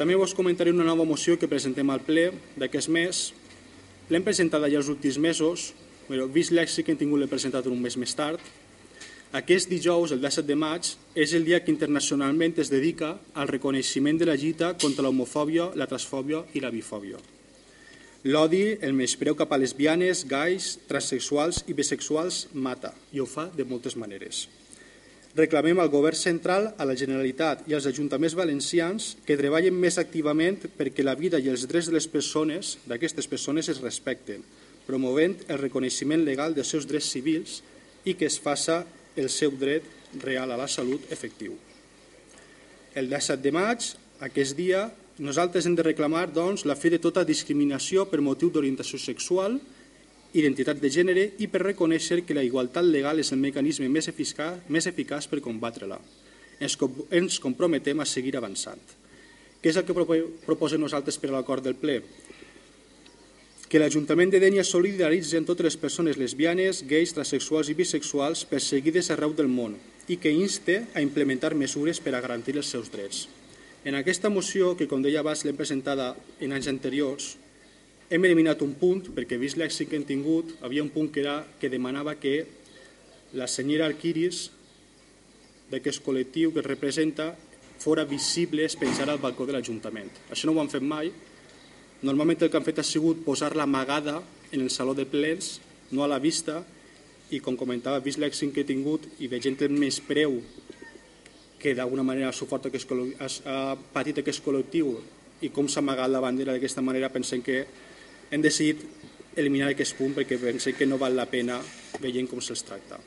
També vos comentaré una nova moció que presentem al ple d'aquest mes. L'hem presentada ja els últims mesos, però vist l'èxit que hem tingut l'he presentat un mes més tard. Aquest dijous, el 17 de maig, és el dia que internacionalment es dedica al reconeixement de la lluita contra l'homofòbia, la transfòbia i la bifòbia. L'odi, el menyspreu cap a lesbianes, gais, transexuals i bisexuals mata, i ho fa de moltes maneres. Reclamem al govern central, a la Generalitat i als ajuntaments valencians que treballen més activament perquè la vida i els drets de les persones, d'aquestes persones, es respecten, promovent el reconeixement legal dels seus drets civils i que es faça el seu dret real a la salut efectiu. El 17 de maig, aquest dia, nosaltres hem de reclamar doncs, la fi de tota discriminació per motiu d'orientació sexual, identitat de gènere i per reconèixer que la igualtat legal és el mecanisme més eficaç, més eficaç per combatre-la. Ens, ens comprometem a seguir avançant. Què és el que proposem nosaltres per a l'acord del ple? Que l'Ajuntament de Dènia solidaritzi amb totes les persones lesbianes, gais, transexuals i bisexuals perseguides arreu del món i que inste a implementar mesures per a garantir els seus drets. En aquesta moció, que com deia abans l'hem presentada en anys anteriors, hem eliminat un punt, perquè vist l'èxit que hem tingut, havia un punt que, era, que demanava que la senyera Alquiris d'aquest col·lectiu que representa fora visible es penjara al balcó de l'Ajuntament. Això no ho han fet mai. Normalment el que han fet ha sigut posar-la amagada en el saló de plens, no a la vista, i com comentava, vist l'èxit que he tingut i veient el més preu que d'alguna manera suporta aquest, ha patit aquest col·lectiu i com s'ha amagat la bandera d'aquesta manera, pensem que hem decidit eliminar aquest punt perquè pensem que no val la pena veient com se'ls tracta.